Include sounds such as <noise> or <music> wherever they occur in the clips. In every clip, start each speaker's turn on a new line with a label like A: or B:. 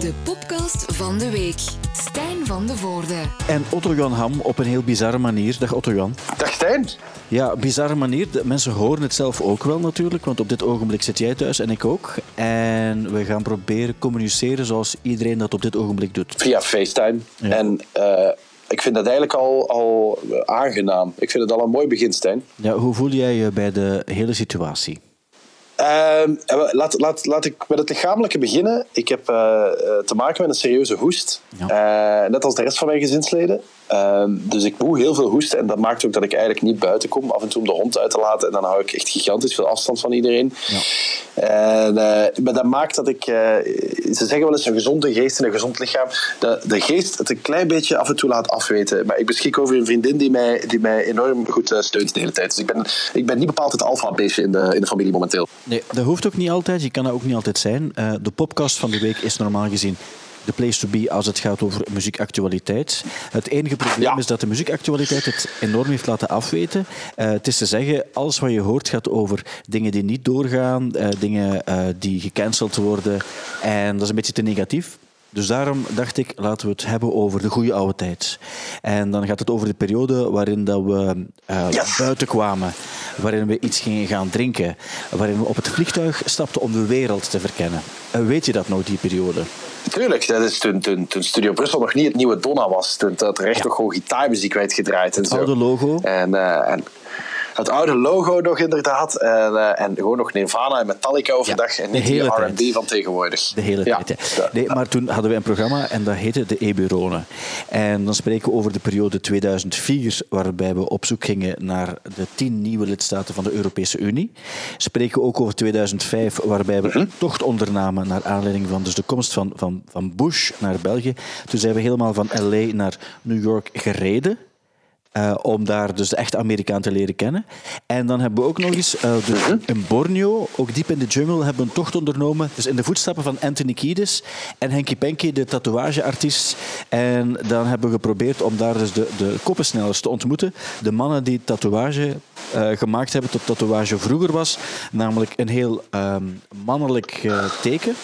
A: De podcast van de week. Stijn van de Voorde.
B: En Otto Jan Ham op een heel bizarre manier. Dag Otto Jan.
C: Dag Stijn.
B: Ja, bizarre manier. De mensen horen het zelf ook wel natuurlijk, want op dit ogenblik zit jij thuis en ik ook. En we gaan proberen communiceren zoals iedereen dat op dit ogenblik doet.
C: Via FaceTime.
B: Ja.
C: En eh, ik vind dat eigenlijk al, al aangenaam. Ik vind het al een mooi begin, Stijn.
B: Ja, hoe voel jij je bij de hele situatie?
C: Ehm, laat, laat, laat ik met het lichamelijke beginnen. Ik heb eh, eh, te maken met een serieuze hoest. Eh, net als de rest van mijn gezinsleden. Ehm, dus ik moet heel veel hoesten. En dat maakt ook dat ik eigenlijk niet buiten kom. Af en toe om de hond uit te laten. En dan hou ik echt gigantisch veel afstand van iedereen.
B: Ja.
C: En, eh, maar dat maakt dat ik... eh, ze zeggen wel eens een gezonde geest en een gezond lichaam. De, de geest het een klein beetje af en toe laat afweten. Maar ik beschik over een vriendin die mij, die mij enorm goed eh, steunt de hele tijd. Dus ik ben, ik ben niet bepaald het alfa-beestje in de, in de familie momenteel.
B: Nee, dat hoeft ook niet altijd. Je kan dat ook niet altijd zijn. De podcast van de week is normaal gezien de place to be als het gaat over muziekactualiteit. Het enige probleem
C: Ja.
B: is dat de muziekactualiteit het enorm heeft laten afweten. Eh, het is te zeggen, alles wat je hoort gaat over dingen die niet doorgaan, eh, dingen eh, die gecanceld worden. En dat is een beetje te negatief. Dus daarom dacht ik, laten we het hebben over de goede oude tijd. En dan gaat het over de periode waarin dat we eh,
C: Yes.
B: buiten kwamen, waarin we iets gingen gaan drinken, waarin we op het vliegtuig stapten om de wereld te verkennen. En weet je dat nog, die periode?
C: Tuurlijk, dat is toen, toen, toen Studio Brussel nog niet het nieuwe Donna was. Toen dat er echt nog gewoon gitaarmuziek werd gedraaid. En
B: Het
C: zo.
B: oude logo.
C: En, eh, en het oude logo nog inderdaad. En, eh, en gewoon nog Nirvana en Metallica overdag.
B: Ja,
C: en
B: de
C: niet die
B: hele
C: R&B van tegenwoordig.
B: De hele
C: Ja.
B: tijd. Nee, maar toen hadden we een programma en dat heette De Eburonen. En dan spreken we over de periode 2004, waarbij we op zoek gingen naar de tien nieuwe lidstaten van de Europese Unie. Spreken we ook over 2005, waarbij we een tocht ondernamen naar aanleiding van dus de komst van, van, van Bush naar België. Toen zijn we helemaal van LA naar New York gereden. Eh, om daar dus de echte Amerikaan te leren kennen. En dan hebben we ook nog eens eh, dus in Borneo, ook diep in de jungle, hebben we een tocht ondernomen. Dus in de voetstappen van Anthony Kiedis en Henky Penky, de tatoeageartiest. En dan hebben we geprobeerd om daar dus de, de koppensnellers te ontmoeten. De mannen die tatoeage eh, gemaakt hebben tot tatoeage vroeger was. Namelijk een heel ehm, mannelijk teken.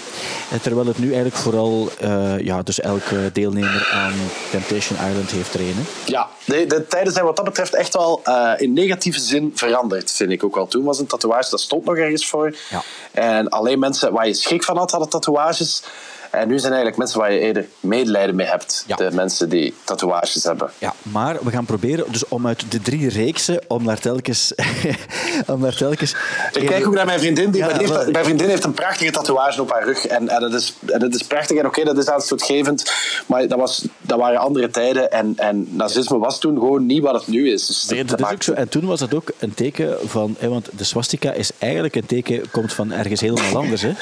B: En terwijl het nu eigenlijk vooral ja, dus elke deelnemer aan Temptation Island heeft hè.
C: Ja, de, de tijden zijn wat dat betreft echt wel eh, in negatieve zin veranderd, vind ik ook wel. Toen was een tatoeage, dat stond nog ergens voor.
B: Ja.
C: En alleen mensen waar je schrik van had, hadden tatoeages. En nu zijn eigenlijk mensen waar je eerder medelijden mee hebt.
B: Ja.
C: De mensen die tatoeages hebben.
B: Ja, maar we gaan proberen dus om uit de drie reeksen, om daar telkens... <laughs> om daar telkens
C: Ik kijk ook naar mijn vriendin. Die,
B: Ja,
C: mijn vriendin heeft een prachtige tatoeage op haar rug. En, en, dat, is, en dat is prachtig. En oké, dat is aanstootgevend. Maar dat, was, dat waren andere tijden. En, en nazisme was toen gewoon niet wat het nu is. Dus
B: Nee, dat is ook zo. En toen was dat ook een teken van... Hè, want de swastika is eigenlijk een teken... komt van ergens helemaal <laughs> anders, hè?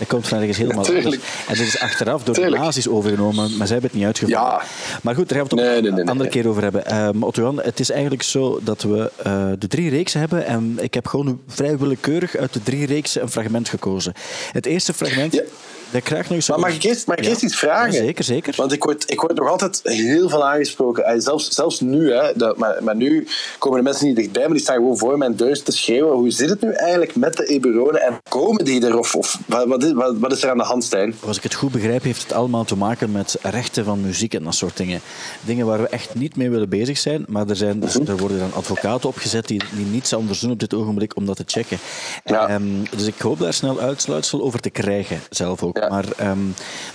B: Het komt van ergens helemaal
C: Tuurlijk.
B: anders. En dit is achteraf door
C: Tuurlijk.
B: de nazi's overgenomen, maar zij hebben het niet uitgevoerd.
C: Ja.
B: Maar goed, daar gaan we het
C: Nee,
B: op
C: nee, nee,
B: een andere keer over hebben. Ehm Otto het is eigenlijk zo dat we eh, de drie reeksen hebben en ik heb gewoon vrij willekeurig uit de drie reeksen een fragment gekozen. Het eerste fragment...
C: Ja.
B: Dat nog eens...
C: Maar mag ik eerst, mag ik
B: Ja.
C: iets vragen?
B: Ja, zeker, zeker.
C: Want ik word, ik word nog altijd heel veel aangesproken. Zelfs, zelfs nu, hè, dat, maar, maar nu komen de mensen niet dichtbij, maar die staan gewoon voor mijn deur te schreeuwen. Hoe zit het nu eigenlijk met de Eburonen en komen die er? Of, of wat, is, wat, wat is er aan de hand, Stijn?
B: Als ik het goed begrijp, heeft het allemaal te maken met rechten van muziek en dat soort dingen. Dingen waar we echt niet mee willen bezig zijn, maar er, zijn, dus, er worden dan advocaten opgezet die, die niets anders doen op dit ogenblik om dat te checken.
C: Ja.
B: Ehm, dus ik hoop daar snel uitsluitsel over te krijgen, zelf ook.
C: Ja.
B: Maar ehm,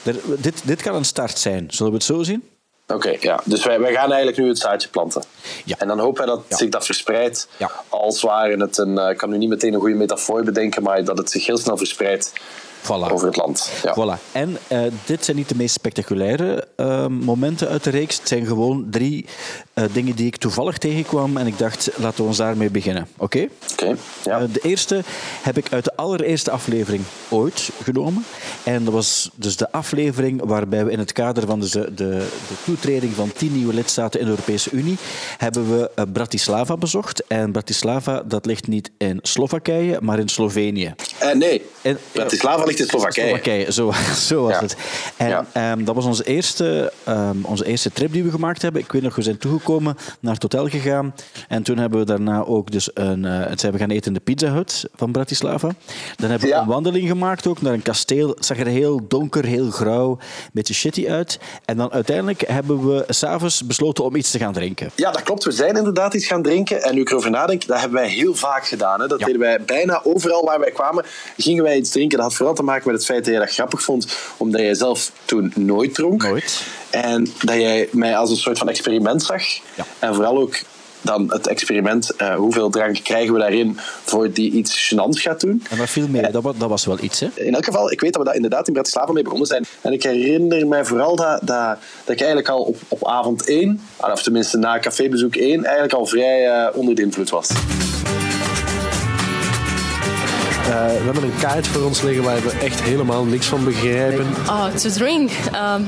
B: er, dit, dit kan een start zijn. Zullen we het zo zien?
C: Oké, ja. Dus wij, wij gaan eigenlijk nu het zaadje planten.
B: Ja.
C: En dan hopen wij dat
B: Ja.
C: zich dat verspreidt.
B: Ja.
C: Als ware het een... eh, Ik kan nu niet meteen een goede metafoor bedenken, maar dat het zich heel snel verspreidt
B: Voilà.
C: over het land. Ja.
B: Voilà. En eh, dit zijn niet de meest spectaculaire eh, momenten uit de reeks. Het zijn gewoon drie eh, dingen die ik toevallig tegenkwam en ik dacht, laten we ons daarmee beginnen. Oké?
C: Oké, ja.
B: De eerste heb ik uit de allereerste aflevering ooit genomen. En dat was dus de aflevering waarbij we in het kader van de, de, de toetreding van tien nieuwe lidstaten in de Europese Unie hebben we Bratislava bezocht. En Bratislava, dat ligt niet in Slowakije, maar in Slovenië.
C: Eh, nee, Bratislava ligt Is Slowakije.
B: Slowakije, zo, <laughs> zo was het. En ehm, dat was onze eerste, um, onze eerste trip die we gemaakt hebben. Ik weet nog, we zijn toegekomen, naar het hotel gegaan. En toen hebben we daarna ook dus een... Uh, zijn we gaan eten in de Pizza Hut van Bratislava. Dan hebben we een wandeling gemaakt ook naar een kasteel. Het zag er heel donker, heel grauw, een beetje shitty uit. En dan uiteindelijk hebben we s'avonds besloten om iets te gaan drinken.
C: Ja, dat klopt. We zijn inderdaad iets gaan drinken. En nu ik erover nadenk, dat hebben wij heel vaak gedaan. Hè. Dat deden wij bijna overal waar wij kwamen. Gingen wij iets drinken. Dat had vooral te maken met het feit dat je dat grappig vond, omdat jij zelf toen nooit dronk.
B: Nooit.
C: En dat jij mij als een soort van experiment zag. Ja. En vooral ook dan het experiment, uh, hoeveel drank krijgen we daarin voor die iets gênants gaat doen.
B: En dat viel mee, dat, dat, was wel iets. Hè?
C: In elk geval, ik weet dat we dat inderdaad in Bratislava mee begonnen zijn. En ik herinner mij vooral dat, dat, dat ik eigenlijk al op, op avond 1, of tenminste na cafébezoek 1, eigenlijk al vrij uh, onder de invloed was.
D: Uh, we hebben een kaart voor ons liggen waar we echt helemaal niks van begrijpen.
E: Oh, to drink. Um,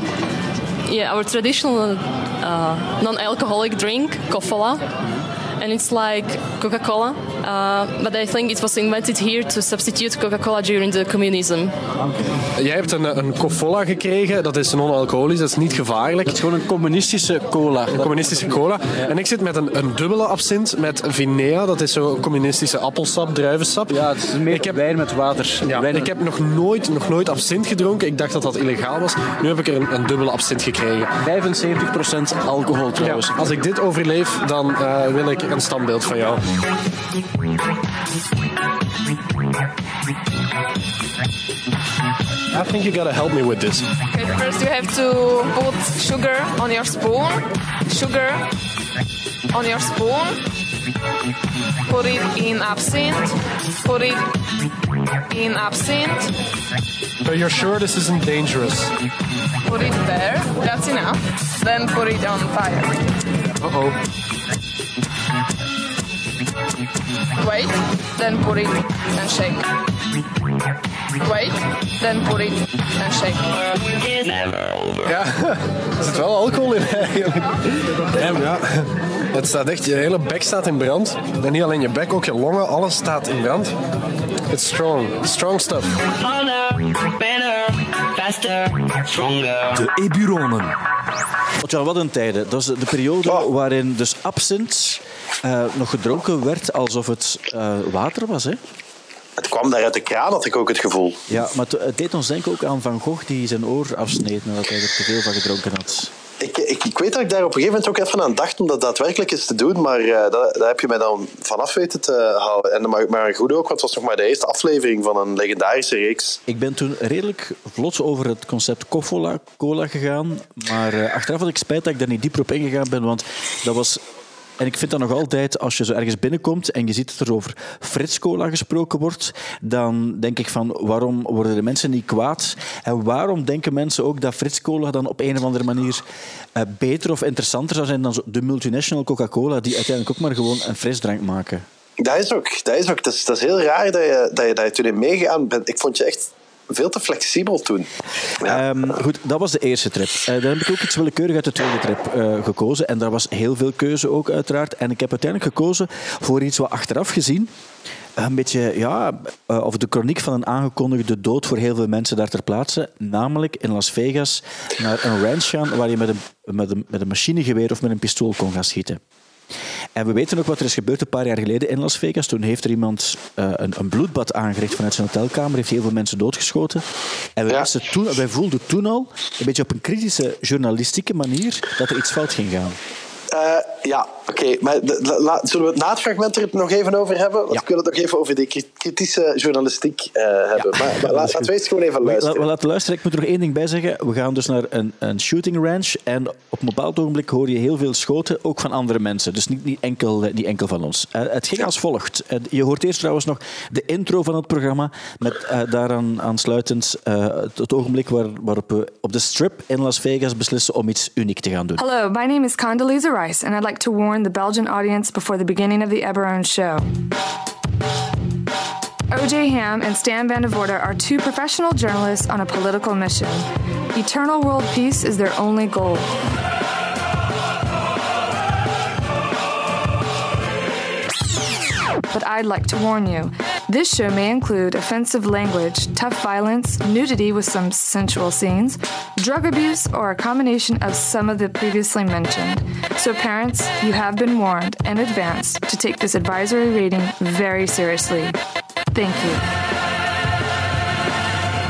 E: yeah, our traditional uh, non-alcoholic drink, Kofola. And it's like Coca-Cola, uh, but I think it was invented here to substitute Coca-Cola during the communism.
D: Jij hebt een, een Cofola gekregen, dat is non-alcoholisch, dat is niet gevaarlijk.
B: Dat is gewoon een communistische cola.
D: Een communistische cola. En ik zit met een, een dubbele absint met Vinea, dat is zo'n communistische appelsap, druivensap.
B: Ja, het is meer ik heb, wijn met water.
D: Ja,
B: wijn
D: ik heb nog nooit, nog nooit absint gedronken. Ik dacht dat dat illegaal was. Nu heb ik er een, een dubbele absint gekregen.
B: 75% alcohol trouwens.
D: Ja, als ik dit overleef, dan uh, wil ik een standbeeld van jou. I think you gotta help me with this.
E: Okay, first you have to put sugar on your spoon. Sugar on your spoon. Put it in absinthe. Put it in absinthe.
D: But you're sure this isn't dangerous?
E: Put it there. That's enough. Then put it on fire.
D: Uh oh.
E: Wait, then put it and shake. Wait, then put it and shake.
D: Ja, er zit wel alcohol in eigenlijk. Ja, het staat echt, je hele bek staat in brand. En niet alleen je bek, ook je longen, alles staat in brand. It's strong, strong stuff.
A: De Eburonen.
B: Ja, wat een tijden. Dat is de periode oh. waarin dus absint uh, nog gedronken werd alsof het uh, water was. Hè?
C: Het kwam daar uit de kraan, had ik ook het gevoel.
B: Ja, maar het deed ons denken ook aan Van Gogh die zijn oor afsneed nadat hij er te veel van gedronken had.
C: Ik, ik, ik, weet dat ik daar op een gegeven moment ook even aan dacht om dat daadwerkelijk eens te doen, maar dat, dat, heb je mij dan vanaf weten te houden. En maar, maar goed ook, want het was nog maar de eerste aflevering van een legendarische reeks.
B: Ik ben toen redelijk vlot over het concept Kofola cola gegaan, maar uh, achteraf had ik spijt dat ik daar niet dieper op ingegaan ben, want dat was en ik vind dat nog altijd, als je zo ergens binnenkomt en je ziet dat er over Frits Cola gesproken wordt, dan denk ik van waarom worden de mensen niet kwaad? En waarom denken mensen ook dat Frits Cola dan op een of andere manier uh, beter of interessanter zou zijn dan de multinational Coca-Cola, die uiteindelijk ook maar gewoon een frisdrank maken?
C: Dat is ook. Dat is, ook. Dat is, dat is heel raar dat je, dat, je, dat je toen in meegegaan bent. Ik vond je echt veel te flexibel toen.
B: Um, goed, dat was de eerste trip. Uh, dan heb ik ook iets willekeurig uit de tweede trip uh, gekozen. En daar was heel veel keuze ook, uiteraard. En ik heb uiteindelijk gekozen voor iets wat achteraf gezien een beetje ja, uh, over de chroniek van een aangekondigde dood voor heel veel mensen daar ter plaatse. Namelijk in Las Vegas naar een ranch gaan waar je met een, met een, met een machinegeweer of met een pistool kon gaan schieten. En we weten ook wat er is gebeurd een paar jaar geleden in Las Vegas. Toen heeft er iemand uh, een, een, bloedbad aangericht vanuit zijn hotelkamer, heeft heel veel mensen doodgeschoten. En we ja. toen, wij voelden toen al, een beetje op een kritische journalistieke manier, dat er iets fout ging gaan.
C: Uh, ja, oké. Maar zullen we het na het fragment er nog even over hebben? Want ik wil het nog even over die kritische journalistiek uh, hebben. Ja. Maar, maar laten we eerst gewoon even luisteren.
B: We, laten luisteren. Ik moet er nog één ding bij zeggen. We gaan dus naar een, een shooting range. En op een bepaald ogenblik hoor je heel veel schoten, ook van andere mensen. Dus niet, niet, enkel, niet enkel van ons. Uh, het ging als volgt. je hoort eerst trouwens nog de intro van het programma. Met daaraan aansluitend het, het, ogenblik waar, waarop we op de strip in Las Vegas beslissen om iets uniek te gaan doen.
F: Hallo, my name is Condoleezza Rice. And I'd like to warn the Belgian audience before the beginning of the Eberron show. OJ Ham and Stan Van de Voorde are two professional journalists on a political mission. Eternal world peace is their only goal. But I'd like to warn you This show may include offensive language, tough violence, nudity with some sensual scenes, drug abuse, or a combination of some of the previously mentioned. So, parents, you have been warned in advance to take this advisory rating very seriously. Thank you.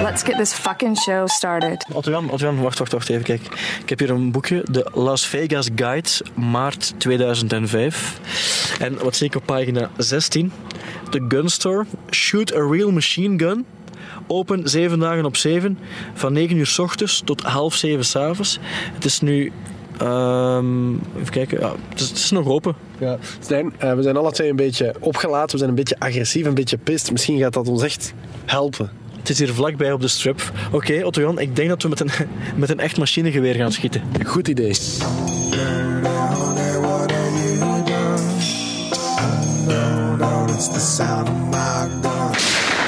F: Let's get this fucking show started.
G: Otto-Jan, wacht, wacht, wacht even, kijk. Ik heb hier een boekje, de Las Vegas Guide, maart 2005. En wat zie ik op pagina 16? The Gun Store, shoot a real machine gun. Open 7 dagen op 7, van 9 uur s ochtends tot half 7 s avonds. Het is nu ehm, even kijken. Ja, het, is, het is nog open.
D: Ja. Stijn, eh, we zijn alle twee een beetje opgelaten. We zijn een beetje agressief, een beetje pist. Misschien gaat dat ons echt helpen.
G: Het is hier vlakbij op de strip. Oké, Otto-Jan, ik denk dat we met een, <laughs> met een echt machinegeweer gaan schieten.
D: Goed idee.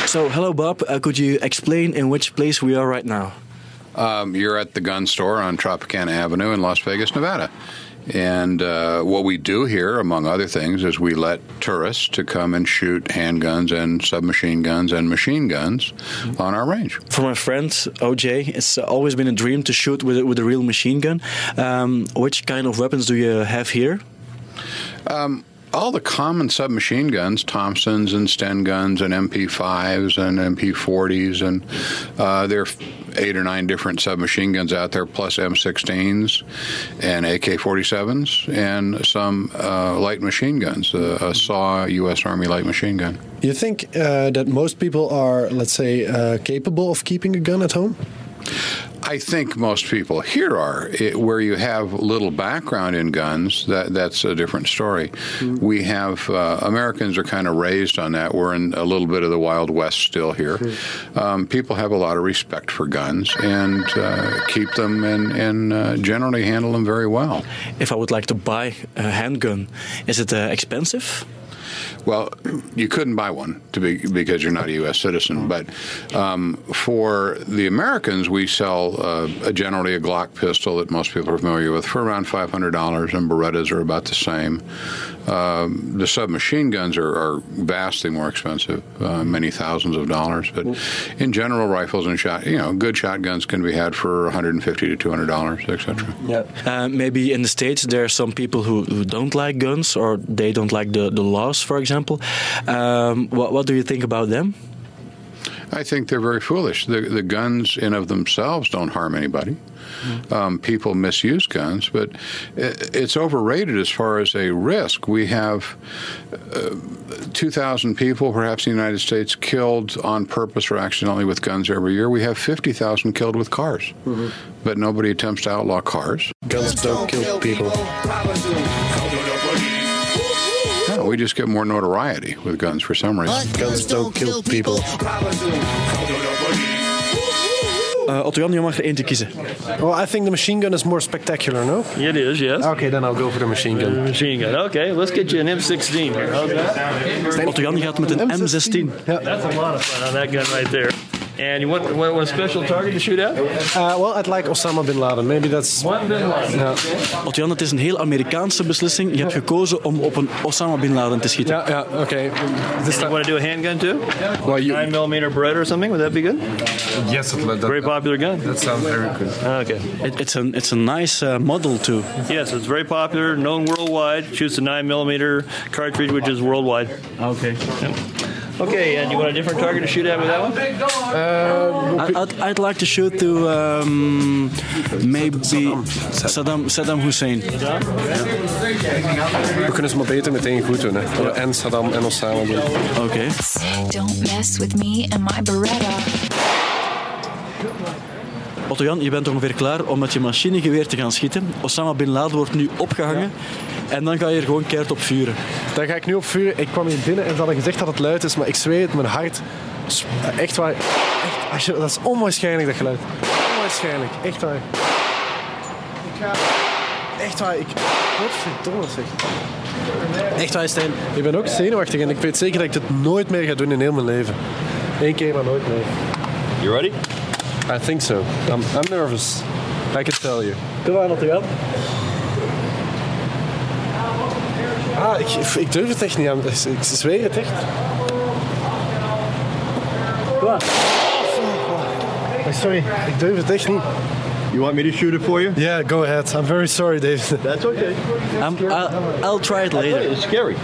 G: So, hello Bob, uh, could you explain in which place we are right now?
H: Um, you're at the gun store on Tropicana Avenue in Las Vegas, Nevada. And uh, what we do here, among other things, is we let tourists to come and shoot handguns and submachine guns and machine guns on our range.
G: For my friend OJ, it's always been a dream to shoot with, a- with a real machine gun. Um, which kind of weapons do you have here?
H: Um, all the common submachine guns, Thompsons and Sten guns and MP5s and MP40s, and uh, there are eight or nine different submachine guns out there, plus M16s and AK-47s, and some uh, light machine guns, uh, a SAW U.S. Army light machine gun.
D: You think uh, that most people are, let's say, uh, capable of keeping a gun at home?
H: I think most people here are. It, where you have little background in guns, that that's a different story. We have uh, Americans are kind of raised on that. We're in a little bit of the Wild West still here. Um, people have a lot of respect for guns and uh, keep them and, and uh, generally handle them very well.
G: If I would like to buy a handgun, is it uh, expensive?
H: Well, you couldn't buy one to be because you're not a U.S. citizen. But um, for the Americans, we sell uh, a, generally a Glock pistol that most people are familiar with for around five hundred dollars, and Berettas are about the same. Um, the submachine guns are, are vastly more expensive, uh, many thousands of dollars. But in general, rifles and shot, you know, good shotguns can be had for 150 to 200 dollars, etc.
G: Yeah. Uh, maybe in the States there are some people who, who don't like guns or they don't like the, the laws, for example. Um, what, what do you think about them?
H: I think they're very foolish. The, the guns in of themselves don't harm anybody. Um, people misuse guns, but it, it's overrated as far as a risk. We have uh, 2,000 people, perhaps in the United States, killed on purpose or accidentally with guns every year. We have 50,000 killed with cars, but nobody attempts to outlaw cars.
D: Guns don't kill people.
H: No, we just get more notoriety with guns for some reason.
D: Guns don't kill people.
G: Uh, Otto Jan, je mag er eentje kiezen.
D: Well, I think the machine gun is more spectacular, no?
I: It is, yes.
D: Okay, then I'll go for the machine gun.
I: Machine gun. Okay, let's get you an M16 here. How's that?
G: Otto Jan gaat met een M16.
I: That's a lot of fun on that gun right there. And you want, want, want a special target to shoot at?
D: Uh, well, I'd like Osama bin Laden. Maybe that's.
I: One bin Laden.
D: Ja,
G: Otto Jan, het is een heel Amerikaanse beslissing. Je hebt gekozen om op een Osama Bin Laden te schieten.
D: ja, ja oké. This
I: And you want to do a handgun too?
D: Well, you,
I: 9 millimeter Beretta or something? Would that be good?
J: Yes, that, that,
I: Very popular gun.
J: that sounds very good.
I: Okay.
G: It, it's, a, it's a nice uh, model too.
I: Yes, it's very popular, known worldwide. Shoots a 9 millimeter cartridge, which is worldwide.
G: Okay.
I: Okay, and you want a different target to shoot at with that one?
G: I, I'd, I'd like to shoot to um, maybe Saddam, Saddam Hussein.
D: we kunnen ze maar beter meteen goed doen. Hè. En Saddam en Osama doen.
G: Oké.
A: Don't mess with me and my Beretta.
G: Otto Jan, je bent ongeveer klaar om met je machinegeweer te gaan schieten. Osama Bin Laden wordt nu opgehangen. En dan ga je er gewoon keihard op vuren.
D: Daar ga ik nu op vuren. Ik kwam hier binnen en ze hadden gezegd dat het luid is, maar ik zweer het, mijn hart. Echt waar. Echt, als je, dat is onwaarschijnlijk dat geluid. Onwaarschijnlijk. Echt waar. Ik ga. Echt waar. Ik. Godverdomme zeg. Echt waar, Stijn. Ik ben ook zenuwachtig en ik weet zeker dat ik dit nooit meer ga doen in heel mijn leven. Eén keer, maar nooit meer.
I: You ready?
D: I think so. I'm, I'm nervous. I can tell you.
G: Kom aan, Otto Jan.
D: Ah, ik, ik durf het echt niet aan. Ik zweer het echt. Sorry, ik durf het echt niet.
K: You want me to shoot it for you?
D: Yeah, go ahead. I'm very sorry, David.
K: That's okay.
G: I'm, I'll, I'll try it later.
K: It's scary.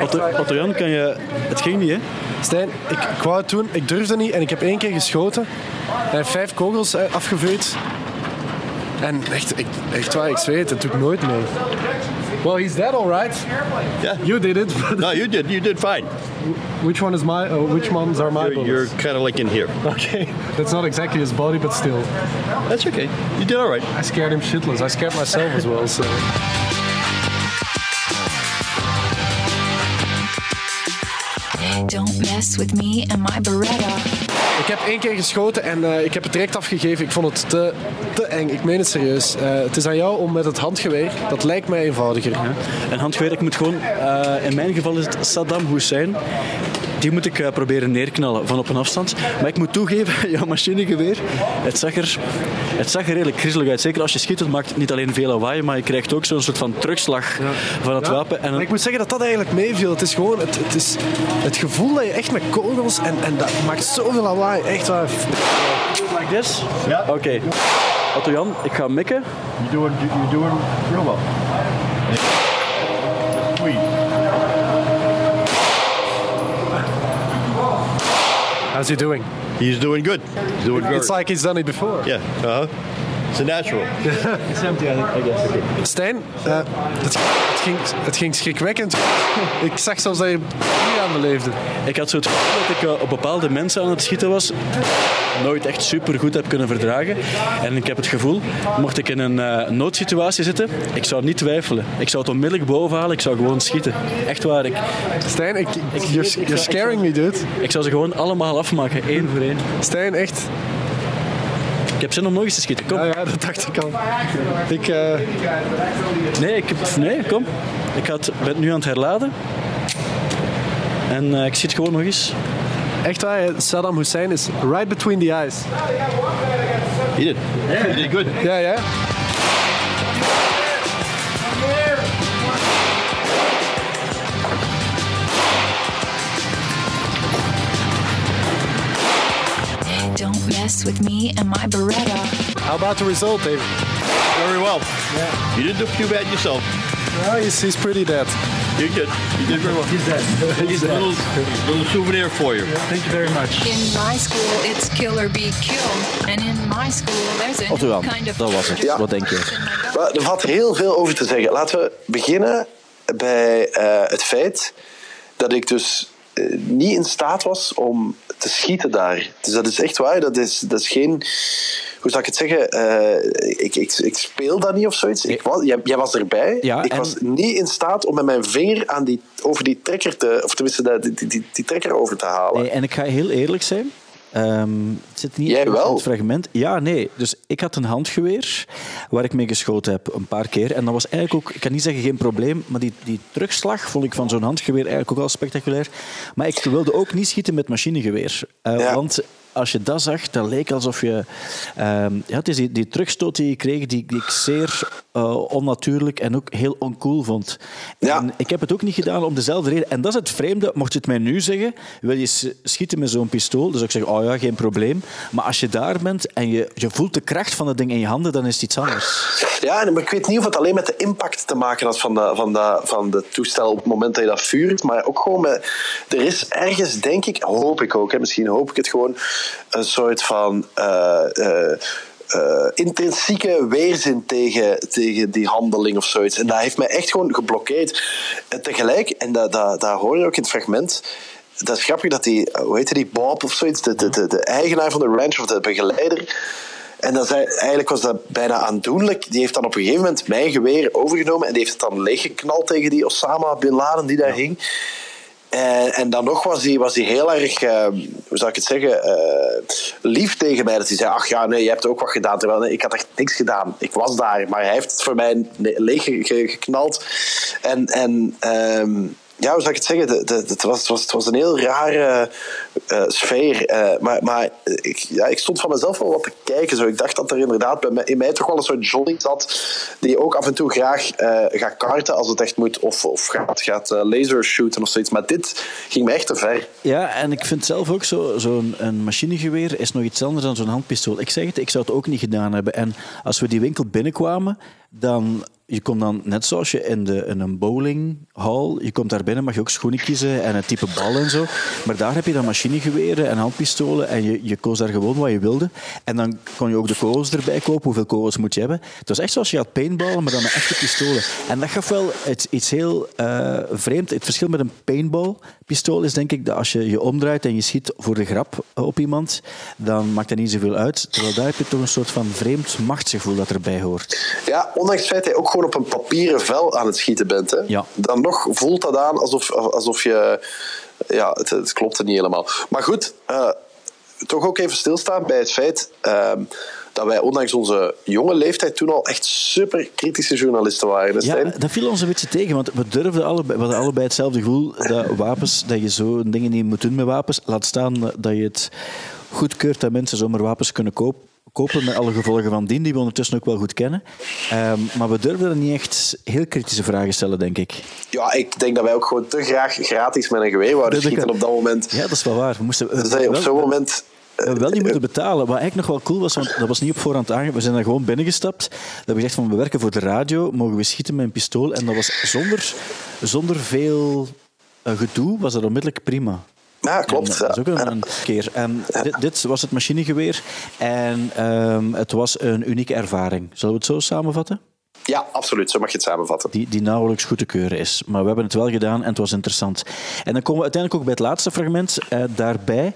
G: Otto, kan je... Het ging niet, hè?
D: Stijn, ik, ik wou het doen, ik durfde niet en ik heb één keer geschoten. Hij heeft vijf kogels eh, afgevuurd. En echt, ik, echt waar, ik zweet, het, dat doe ik nooit mee. Well, he's dead, all right.
K: Yeah.
D: You did it. but
K: No, you did. You did fine.
D: which one is my? Uh, which ones are my
K: You're, you're kind of like in here.
D: Okay, that's not exactly his body, but still.
K: That's okay. You did all right.
D: I scared him shitless. I scared myself as well. So.
A: Don't mess with me and my Beretta.
D: Ik heb één keer geschoten en eh, ik heb het direct afgegeven. Ik vond het te, te eng. Ik meen het serieus. Eh, het is aan jou om met het handgeweer. Dat lijkt mij eenvoudiger.
G: Een handgeweer, ik moet gewoon... eh, in mijn geval is het Saddam Hussein. Die moet ik eh, proberen neerknallen van op een afstand. Maar ik moet toegeven, <laughs> jouw machinegeweer, het zag er, het zag er redelijk griezelig uit. Zeker als je schiet, het maakt niet alleen veel lawaai, maar je krijgt ook zo'n soort van terugslag van het
D: Ja,
G: wapen. En
D: ik moet zeggen dat dat eigenlijk meeviel. Het is gewoon het, het, is het gevoel dat je echt met kogels en, en dat maakt zoveel lawaai. Echt waar.
G: like this? Ja. Oké. Otto Jan, ik ga mikken.
K: You're doing, you're doing real well.
D: How's he doing?
K: He's doing good. He's doing good.
D: It's like he's done it before.
K: yeah. Uh huh. It's a natural.
G: It's empty, I guess.
D: Stijn, eh, het, het, ging, het ging schrikwekkend. Ik zag zelfs dat je hier aan beleefde.
G: Ik had zo het gevoel dat ik eh, op bepaalde mensen aan het schieten was. Nooit echt super goed heb kunnen verdragen. En ik heb het gevoel, mocht ik in een eh, noodsituatie zitten, ik zou niet twijfelen. Ik zou het onmiddellijk bovenhalen, ik zou gewoon schieten. Echt waar. Ik,
D: Stijn, ik,
G: ik,
D: you're, you're scaring me, dude.
G: Ik zou ze gewoon allemaal afmaken, één voor één.
D: Stijn, echt.
G: Ik heb zin om nog eens te schieten. Kom.
D: Ja, ja, dat dacht ik al. Ik, eh,
G: Nee, ik, heb- nee, kom. Ik ga het, ben het nu aan het herladen. En eh, ik schiet gewoon nog eens.
D: echt waar, Saddam Hussein is right between the eyes.
K: He did. He did good.
D: Ja, ja.
A: Don't mess with me and my Beretta.
D: How about the result, David?
K: Very well. Yeah. You didn't do too bad yourself.
D: Ja, he's, he's pretty dead.
K: You did. You did very well. He's dead. <laughs> He's a little, little souvenir for you.
G: Thank you very much.
A: In my school, it's kill or be killed. And in my school, there's a kind of
B: dat was het.
C: Ja.
B: Wat denk je?
C: Er valt heel veel over te zeggen. Laten we beginnen bij eh, het feit dat ik dus eh, niet in staat was om te schieten daar. Dus dat is echt waar. Dat is, dat is geen... Hoe zou ik het zeggen? Eh, ik, ik, ik speel dat niet of zoiets. Ik was, jij, jij was erbij.
B: Ja,
C: ik
B: en-
C: was niet in staat om met mijn vinger aan die, over die trekker te... Of tenminste, die, die, die, die trekker over te halen.
B: Nee, en ik ga heel eerlijk zijn. Ehm, het zit niet
C: Jij
B: in
C: wel?
B: het fragment. Ja, nee. Dus ik had een handgeweer waar ik mee geschoten heb een paar keer. En dat was eigenlijk ook, ik kan niet zeggen geen probleem, maar die, die terugslag vond ik van zo'n handgeweer eigenlijk ook al spectaculair. Maar ik wilde ook niet schieten met machinegeweer. Eh,
C: Ja.
B: Want als je dat zag, dan leek alsof je... ehm, ja, het is die, die terugstoot die je kreeg, die, die ik zeer eh, onnatuurlijk en ook heel oncool vond.
C: Ja.
B: En ik heb het ook niet gedaan om dezelfde reden. En dat is het vreemde. Mocht je het mij nu zeggen, wil je schieten met zo'n pistool, zou ik zeggen, oh ja, geen probleem. Maar als je daar bent en je, je voelt de kracht van het ding in je handen, dan is het iets anders.
C: Ja, en- maar ik weet niet of het alleen met de impact te maken had van de, van de, van de toestel op het moment dat je dat vuurt, maar ook gewoon met... Er is ergens, denk ik, hoop ik ook, hè, misschien hoop ik het gewoon, een soort van... eh, intrinsieke weerzin tegen, tegen die handeling of zoiets. En dat heeft mij echt gewoon geblokkeerd. En tegelijk, en dat, dat, dat hoor je ook in het fragment, dat is grappig dat die, hoe heette die, Bob of zoiets, de, de, de, de eigenaar van de ranch of de begeleider, en dat zei, eigenlijk was dat bijna aandoenlijk. Die heeft dan op een gegeven moment mijn geweer overgenomen en die heeft het dan leeggeknald tegen die Osama Bin Laden die daar hing. En, en dan nog was hij was heel erg, eh, hoe zou ik het zeggen, eh, lief tegen mij. Dat hij zei, ach ja, nee, je hebt ook wat gedaan. Terwijl nee, ik had echt niks gedaan. Ik was daar, maar hij heeft het voor mij leeg ge- ge- geknald. En, en, ehm, ja, hoe zou ik het zeggen? De, de, het, was, was, was een heel rare eh, sfeer. eh, maar maar ik, ja, ik stond van mezelf wel wat te kijken. Zo. Ik dacht dat er inderdaad bij mij, in mij toch wel een soort Johnny zat. Die ook af en toe graag eh, gaat karten als het echt moet. Of, of gaat, gaat eh, laser shooten of zoiets. Maar dit ging me echt te ver.
B: Ja, en ik vind zelf ook zo- zo'n een machinegeweer is nog iets anders dan zo'n handpistool. Ik zeg het, ik zou het ook niet gedaan hebben. En als we die winkel binnenkwamen, dan... Je kon dan, net zoals je in, de, in een bowlinghall, je komt daar binnen, mag je ook schoenen kiezen en een type bal en zo. Maar daar heb je dan machinegeweren en handpistolen en je, je koos daar gewoon wat je wilde. En dan kon je ook de kogels erbij kopen. Hoeveel kogels moet je hebben? Het was echt zoals je had paintballen, maar dan met echte pistolen. En dat gaf wel iets, iets heel eh, vreemd. Het verschil met een paintball-pistool is denk ik dat als je je omdraait en je schiet voor de grap op iemand, dan maakt dat niet zoveel uit. Terwijl daar heb je toch een soort van vreemd machtsgevoel dat erbij hoort.
C: Ja, ondanks het feit dat je ook gewoon op een papieren vel aan het schieten bent. Hè,
B: Ja.
C: Dan nog voelt dat aan alsof, alsof je... Ja, het, het klopt er niet helemaal. Maar goed, eh, toch ook even stilstaan bij het feit... ehm, dat wij ondanks onze jonge leeftijd toen al echt super kritische journalisten waren. hè,
B: Ja, dat viel ons een beetje tegen, want we durfden allebei, we hadden allebei hetzelfde gevoel dat wapens, dat je zo dingen niet moet doen met wapens. Laat staan dat je het goedkeurt dat mensen zomaar wapens kunnen kopen. Kopen met alle gevolgen van dien, die we ondertussen ook wel goed kennen. Ehm, maar we durfden er niet echt heel kritische vragen stellen, denk ik.
C: Ja, ik denk dat wij ook gewoon te graag gratis met een geweer wouden schieten op dat moment.
B: Ja, dat is wel waar. We moesten
C: Dus dat je op zo'n moment...
B: we hebben wel niet moeten betalen. Wat eigenlijk nog wel cool was, want dat was niet op voorhand aangegeven. We zijn daar gewoon binnengestapt. We hebben gezegd van we werken voor de radio, mogen we schieten met een pistool. En dat was zonder, zonder veel eh, gedoe, was dat onmiddellijk prima.
C: Ja, klopt.
B: En dat is ook een, een keer. En dit, dit was het machinegeweer. En ehm, het was een unieke ervaring. Zullen we het zo samenvatten?
C: Ja, absoluut. Zo mag je het samenvatten.
B: Die, die nauwelijks goed te keuren is. Maar we hebben het wel gedaan en het was interessant. En dan komen we uiteindelijk ook bij het laatste fragment eh, daarbij.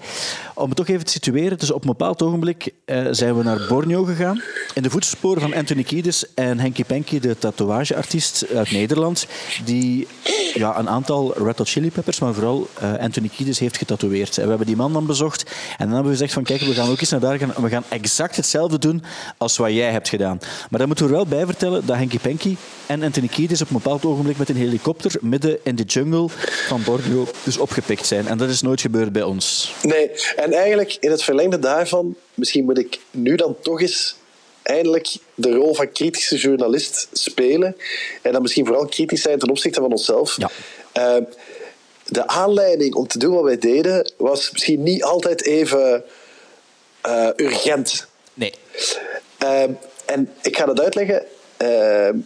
B: Om het toch even te situeren. Dus op een bepaald ogenblik eh, zijn we naar Borneo gegaan. In de voetsporen van Anthony Kiedis en Henky Panky, de tatoeageartiest uit Nederland. Die ja, een aantal Red Hot Chili Peppers, maar vooral eh, Anthony Kiedis heeft getatoeëerd. En we hebben die man dan bezocht. En dan hebben we gezegd van kijk, we gaan ook eens naar daar gaan. We gaan exact hetzelfde doen als wat jij hebt gedaan. Maar dan moeten we wel bij vertellen dat Henky Panky en Anthony Kiedis op een bepaald ogenblik met een helikopter midden in de jungle van Borneo dus opgepikt zijn. En dat is nooit gebeurd bij ons.
C: Nee, en eigenlijk in het verlengde daarvan, misschien moet ik nu dan toch eens eindelijk de rol van kritische journalist spelen. En dan misschien vooral kritisch zijn ten opzichte van onszelf.
B: Ja.
C: Eh, de aanleiding om te doen wat wij deden was misschien niet altijd even eh, urgent.
B: Nee.
C: Ehm, en ik ga dat uitleggen. Ehm,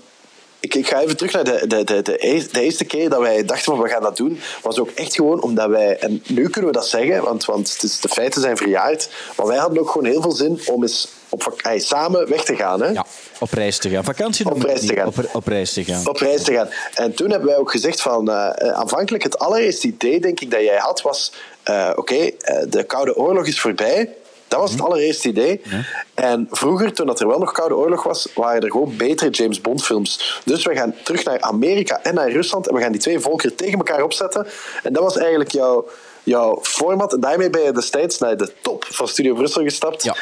C: ik, ik ga even terug naar de, de, de, de, eer- de eerste keer dat wij dachten van we gaan dat doen. Was ook echt gewoon omdat wij, en nu kunnen we dat zeggen, want, want het is, de feiten zijn verjaard. Maar wij hadden ook gewoon heel veel zin om eens op, samen weg te gaan. Hè?
B: Ja, op reis te gaan. Vakantie
C: Op reis te gaan.
B: Op, op reis te gaan.
C: op reis te gaan. En toen hebben wij ook gezegd van, eh, eh, aanvankelijk het allereerste idee, denk ik, dat jij had, was, eh, oké, de Koude Oorlog is voorbij. Dat was het allereerste idee. En vroeger, toen dat er wel nog Koude Oorlog was, waren er gewoon betere James Bond films. Dus we gaan terug naar Amerika en naar Rusland en we gaan die twee volkeren tegen elkaar opzetten. En dat was eigenlijk jouw, jouw format. En daarmee ben je destijds naar de top van Studio Brussel gestapt.
B: Ja.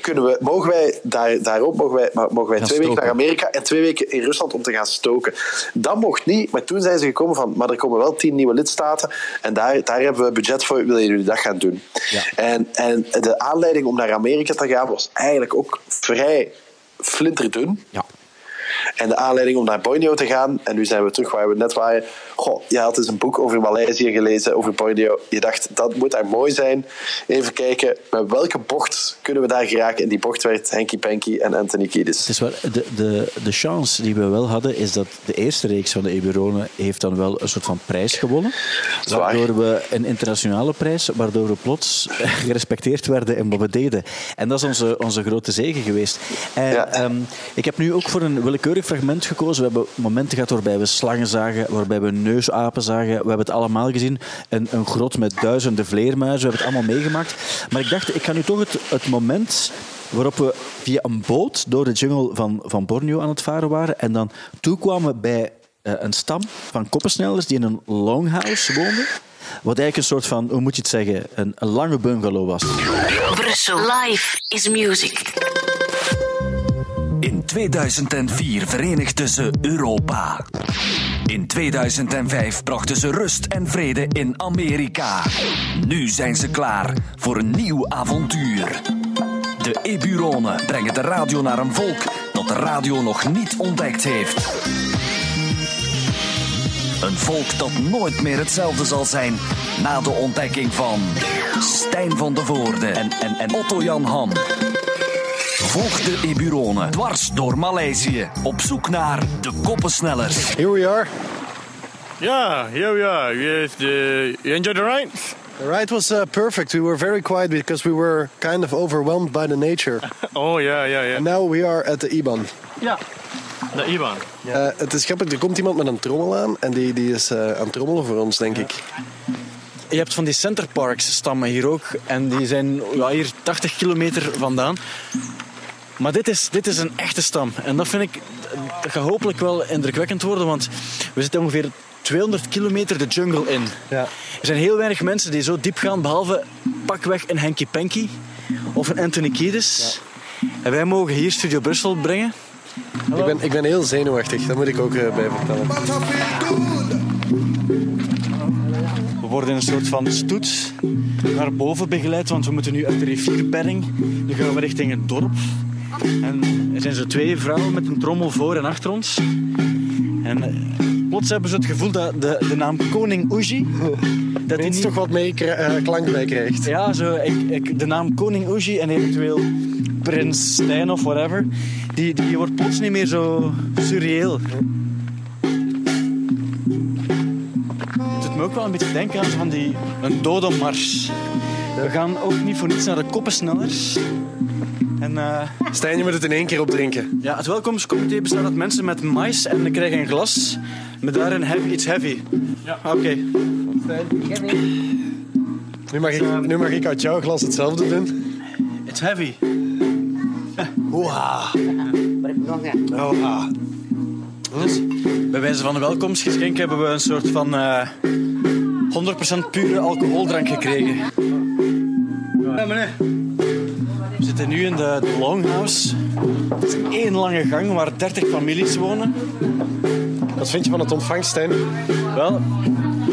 C: Kunnen we, mogen wij daar, daarop mogen wij, mogen wij twee weken naar Amerika en twee weken in Rusland om te gaan stoken? Dat mocht niet, maar toen zijn ze gekomen van, maar er komen wel tien nieuwe lidstaten en daar, daar hebben we budget voor, willen jullie dat gaan doen?
B: Ja.
C: En, en de aanleiding om naar Amerika te gaan was eigenlijk ook vrij flinterdun.
B: Ja.
C: En de aanleiding om naar Borneo te gaan, en nu zijn we terug waar we net waren. Goh, je had eens een boek over Maleisië gelezen, over Borneo. Je dacht, dat moet daar mooi zijn. Even kijken, met welke bocht kunnen we daar geraken? En die bocht werd Henky Panky en Anthony Kiedis.
B: Het is wel, de, de, de chance die we wel hadden, is dat de eerste reeks van de Eburone heeft dan wel een soort van prijs gewonnen.
C: is waar.
B: Waardoor we een internationale prijs, waardoor we plots <laughs> gerespecteerd werden in wat we deden. En dat is onze, onze grote zegen geweest. En
C: Ja.
B: ehm, ik heb nu ook voor een willekeurig fragment gekozen. We hebben momenten gehad waarbij we slangen zagen, waarbij we neusapen zagen. We hebben het allemaal gezien. Een, een grot met duizenden vleermuizen. We hebben het allemaal meegemaakt. Maar ik dacht, ik ga nu toch het, het moment waarop we via een boot door de jungle van, van Borneo aan het varen waren en dan toekwamen bij eh, een stam van koppensnellers die in een longhouse woonden. Wat eigenlijk een soort van, hoe moet je het zeggen, een, een lange bungalow was.
L: Brussel. Life is music.
M: In 2004 verenigde ze Europa. In 2005 brachten ze rust en vrede in Amerika. Nu zijn ze klaar voor een nieuw avontuur. De Eburonen brengen de radio naar een volk dat de radio nog niet ontdekt heeft. Een volk dat nooit meer hetzelfde zal zijn na de ontdekking van Stijn van de Voorde en, en, en Otto Jan Ham. Volg de Eburonen dwars door Maleisië op zoek naar de koppensnellers.
D: Here we are.
K: Yeah, here we are. Yes, the, you enjoyed the ride?
D: The ride was uh, perfect. We were very quiet because we were kind of overwhelmed by the nature. <laughs>
K: Oh, yeah, yeah, yeah.
D: And now we are at the IBAN.
K: Ja, de IBAN.
D: Eh, het is grappig, er komt iemand met een trommel aan en die, die is eh, aan het trommelen voor ons, denk ik.
G: Je hebt van die centerparks stammen hier ook. En die zijn ja, hier 80 kilometer vandaan. Maar dit is, dit is een echte stam. En dat vind ik... Dat gaat hopelijk wel indrukwekkend worden. Want we zitten ongeveer 200 kilometer de jungle in.
D: Ja.
G: Er zijn heel weinig mensen die zo diep gaan. Behalve pakweg een Henky Panky. Of een Anthony Kiedis. En wij mogen hier Studio Brussel brengen.
D: Ik ben, ik ben heel zenuwachtig, dat moet ik ook eh, bij vertellen.
G: We worden in een soort van stoet naar boven begeleid, want we moeten nu uit de rivierbedding. Nu gaan we richting het dorp. En er zijn zo twee vrouwen met een trommel voor en achter ons. En eh, plots hebben ze het gevoel dat de, de naam Koning Uji... Dat niet-
D: toch wat mee eh, klank bij krijgt.
G: Ja, zo, ik, ik, de naam Koning Uji en eventueel Prins Stijn of whatever, die, die wordt plots niet meer zo surreëel. Het doet me ook wel een beetje denken aan van die, een dodenmars. We gaan ook niet voor niets naar de koppensnellers. En, eh,
D: Stijn, je moet het in één keer opdrinken.
G: ja, het welkomstcomité bestaat uit mensen met mais en die krijgen een glas met daarin heavy, iets heavy. Ja. Oké.
D: Nu mag, ik, nu mag ik uit jouw glas hetzelfde doen.
G: It's heavy.
D: Oha. Oha.
G: Dus bij wijze van een welkomstgeschenk hebben we een soort van eh 100% pure alcoholdrank gekregen. Ja, meneer. Zitten nu in de, de Longhouse. Het is één lange gang waar 30 families wonen.
D: Wat vind je van het ontvangst, Stijn?
G: Wel,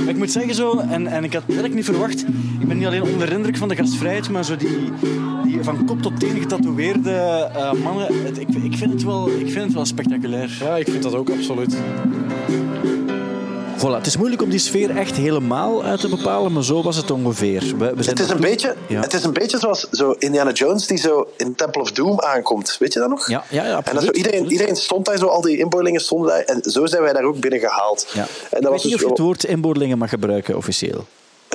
G: ik moet zeggen zo, en, en ik had het niet verwacht. Ik ben niet alleen onder de indruk van de gastvrijheid, maar zo die, die van kop tot teen getatoeëerde eh, mannen. Het- ik, ik, vind het wel, ik vind het wel spectaculair.
D: Ja, ik vind dat ook absoluut.
B: Voilà, het is moeilijk om die sfeer echt helemaal uit te bepalen, maar zo was het ongeveer. We, we zijn
C: Het is, een beetje,
B: Ja.
C: het is een beetje zoals zo Indiana Jones die zo in Temple of Doom aankomt. Weet je dat nog?
B: Ja, ja, ja
C: En dat zo, iedereen, iedereen stond daar, zo, al die inboorlingen stonden daar. En zo zijn wij daar ook binnen gehaald.
B: Ja.
C: En
B: Ik
C: dat
B: weet
C: was
B: niet
C: dus
B: of je het woord inboordelingen mag gebruiken officieel.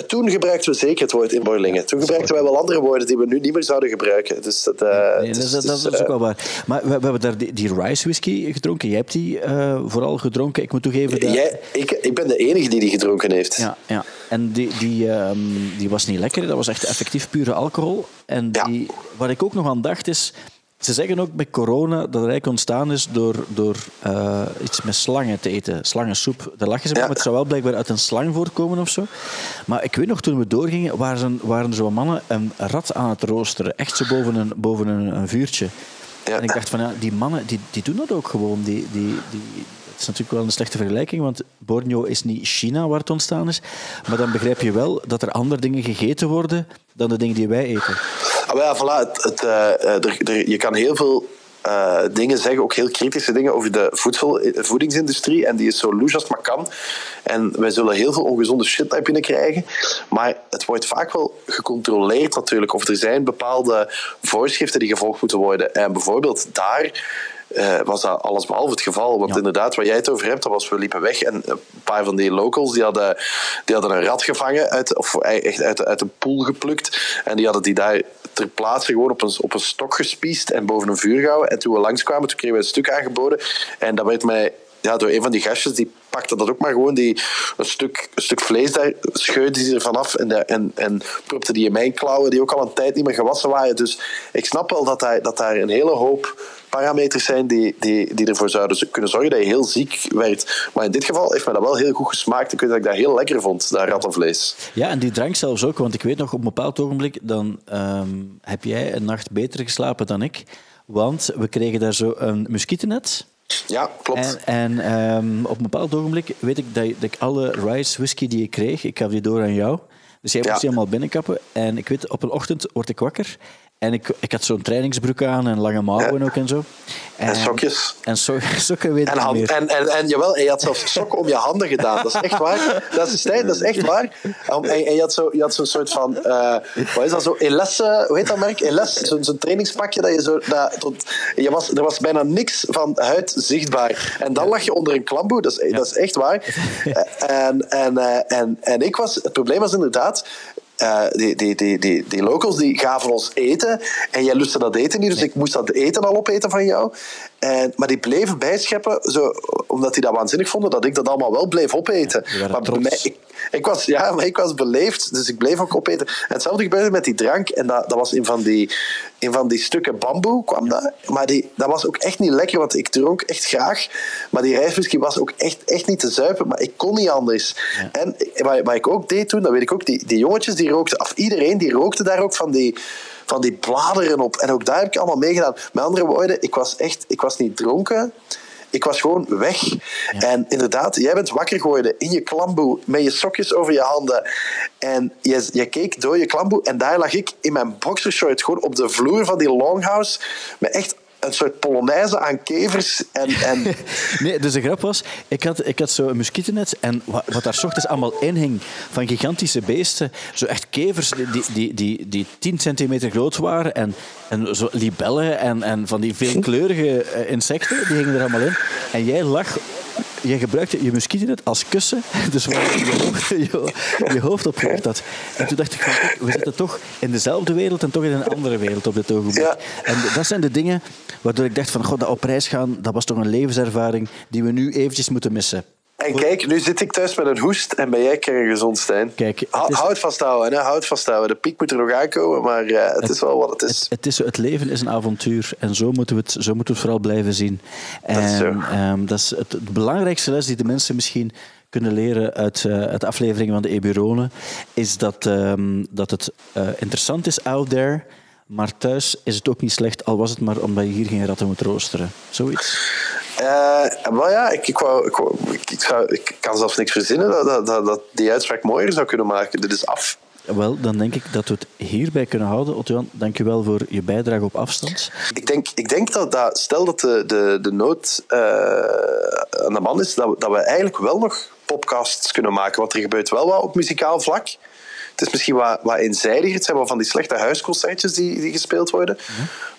C: Toen gebruikten we zeker het woord inboorlingen. Toen gebruikten wij wel andere woorden die we nu niet meer zouden gebruiken. Dus dat, eh,
B: Nee, dat,
C: is-
B: dat,
C: is,
B: ook
C: eh,
B: wel waar. Maar we, we hebben daar die, die rice whisky gedronken. Jij hebt die eh, vooral gedronken. Ik moet toegeven dat...
C: jij, ik, ik ben de enige die die gedronken heeft.
B: Ja, ja. En die, die, ehm, die was niet lekker. Dat was echt effectief pure alcohol. En die, wat ik ook nog aan dacht is... Ze zeggen ook bij corona dat het eigenlijk ontstaan is door, door eh, iets met slangen te eten. Slangensoep. Daar lachen ze mee, maar het zou wel blijkbaar uit een slang voortkomen of zo. Maar ik weet nog, toen we doorgingen, waren, waren er zo mannen een rat aan het roosteren. Echt zo boven een, boven een, een vuurtje. En ik dacht van, ja, die mannen, die, die doen dat ook gewoon. Die, die, die, het is natuurlijk wel een slechte vergelijking, want Borneo is niet China waar het ontstaan is. Maar dan begrijp je wel dat er andere dingen gegeten worden dan de dingen die wij eten.
C: Ah, ja, voilà, het, eh, eh, je kan heel veel eh, dingen zeggen, ook heel kritische dingen over de voedsel, voedingsindustrie. En die is zo loes als maar kan. En wij zullen heel veel ongezonde shit daar binnenkrijgen. Maar het wordt vaak wel gecontroleerd natuurlijk. Of er zijn bepaalde voorschriften die gevolgd moeten worden. En bijvoorbeeld daar eh, was dat alles behalve het geval. Want inderdaad, waar jij het over hebt, dat was we liepen weg en een paar van die locals die hadden, die hadden een rat gevangen, uit, of echt uit, uit een poel geplukt. En die hadden die daar ter plaatse gewoon op een, op een stok gespiest en boven een vuur gehouden. En toen we langskwamen, toen kregen we een stuk aangeboden. En dat werd mij ja, door een van die gastjes, die pakte dat ook maar gewoon, die, een, stuk, een stuk vlees daar, scheurde die er vanaf en, de- en, en propte die in mijn klauwen, die ook al een tijd niet meer gewassen waren. Dus ik snap wel dat daar, dat daar een hele hoop parameters zijn die, die, die ervoor zouden kunnen zorgen dat je heel ziek werd. Maar in dit geval heeft mij dat wel heel goed gesmaakt. Ik weet dat ik dat heel lekker vond, dat rattenvlees.
B: Ja, en die drank zelfs ook, want ik weet nog op een bepaald ogenblik, dan ehm, heb jij een nacht beter geslapen dan ik. Want we kregen daar zo een muskietennet.
C: Ja, klopt.
B: En, en ehm, op een bepaald ogenblik weet ik dat, dat ik alle rice whisky die ik kreeg, ik gaf die door aan jou. Dus jij moest die allemaal binnenkappen. En ik weet, op een ochtend word ik wakker. En ik, ik had zo'n trainingsbroek aan en lange mouwen ook en zo.
C: En, sokjes.
B: En so, <laughs> sokken weet
C: En, hand,
B: meer.
C: en, en, en jawel, en je had zelfs <laughs> sokken om je handen gedaan. Dat is echt waar. Dat is, dat is echt waar. En, en je had zo- je had zo'n soort van... eh, wat is dat zo? Eh, hoe heet dat merk? Eles. Zo'n trainingspakje dat je zo... Dat, tot, je was, er was bijna niks van huid zichtbaar. En dan lag je onder een klamboe. Dat is, dat is echt waar. <laughs> En, en, eh, en, en ik was... Het probleem was inderdaad... eh, die, die, die, die, die locals die gaven ons eten en jij lustte dat eten niet, dus ik moest dat eten al opeten van jou. En, maar die bleven bijscheppen, zo, omdat die dat waanzinnig vonden, dat ik dat allemaal wel bleef opeten. Maar bij mij, ik, ik was, ja, maar ik was beleefd, dus ik bleef ook opeten. En hetzelfde gebeurde met die drank. En dat, dat was in van die, in van die stukken bamboe kwam dat. Maar die, dat was ook echt niet lekker, want ik dronk echt graag. Maar die rijstwhisky was ook echt, echt niet te zuipen. Maar ik kon niet anders. En wat, wat ik ook deed toen, dat weet ik ook, die, die jongetjes die rookten, of iedereen die rookte daar ook van die van die bladeren op. En ook daar heb ik allemaal meegedaan. Met andere woorden, ik was echt, ik was niet dronken. Ik was gewoon weg. En inderdaad, jij bent wakker geworden in je klamboe met je sokjes over je handen. En je, je keek door je klamboe en daar lag ik in mijn boxershort gewoon op de vloer van die longhouse met echt een soort polonaise aan kevers. En, en <laughs>
B: Nee, dus de grap was, ik had, ik had zo'n muskietennet en wat, wat daar ochtends allemaal in hing van gigantische beesten, zo echt kevers die, die, die, die, die 10 centimeter groot waren en, en zo libellen en, en van die <laughs> veelkleurige eh, insecten, die hingen er allemaal in. En jij lag... Jij gebruikte je muskietennet als kussen, <laughs> dus waar je, hoofd- je, je hoofd op gelegd had. En toen dacht ik van, kijk, we zitten toch in dezelfde wereld en toch in een andere wereld op dit ogenblik. En dat zijn de dingen waardoor ik dacht van, god, dat op reis gaan, dat was toch een levenservaring die we nu eventjes moeten missen.
C: En kijk, nu zit ik thuis met een hoest en ben jij kerngezond, Stijn.
B: Kijk,
C: Hou- Houd vasthouden, hè? houd vasthouden. De piek moet er nog aankomen, maar eh, het is wel wat het is.
B: Het, is het leven is een avontuur en zo moeten we het, zo moeten we het vooral blijven zien. En,
C: Dat is zo.
B: ehm, dat is het, belangrijkste les die de mensen misschien kunnen leren uit, uit de afleveringen van de Eburonen, is dat, ehm, dat het eh, interessant is out there, maar thuis is het ook niet slecht, al was het maar omdat je hier geen ratten moet roosteren. Zoiets.
C: Eh, maar ja, ik, ik, wou, ik, wou- ik, ik zou, ik kan zelfs niks verzinnen dat, dat, dat, die uitspraak mooier zou kunnen maken. Dit is af.
B: Wel, dan denk ik dat we het hierbij kunnen houden. Otto-Jan, dank je wel voor je bijdrage op afstand.
C: Ik denk, ik denk dat, dat stel dat de, de, de nood eh, aan de man is, dat we, dat we eigenlijk wel nog podcasts kunnen maken. Want er gebeurt wel wat op muzikaal vlak. Het is misschien wat, wat eenzijdiger. Het zijn wel van die slechte huisconcertjes die, die gespeeld worden.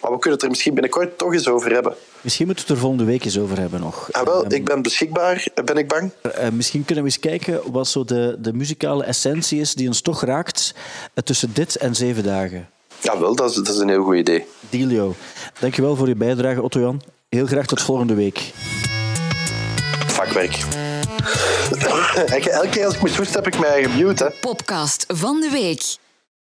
C: Maar we kunnen het er misschien binnenkort toch eens over hebben.
B: Misschien moeten we het er volgende week eens over hebben nog.
C: Ah, wel, ik ben beschikbaar, ben ik bang.
B: Eh, misschien kunnen we eens kijken wat zo de, de muzikale essentie is die ons toch raakt eh, tussen dit en zeven dagen.
C: Jawel, dat is, dat is een heel goed idee.
B: Dealio. Dankjewel voor je bijdrage, Otto-Jan. Heel graag tot volgende week.
C: Vakwerk. Elke keer als ik me hoest heb ik mij gemute.
N: Podcast van de week.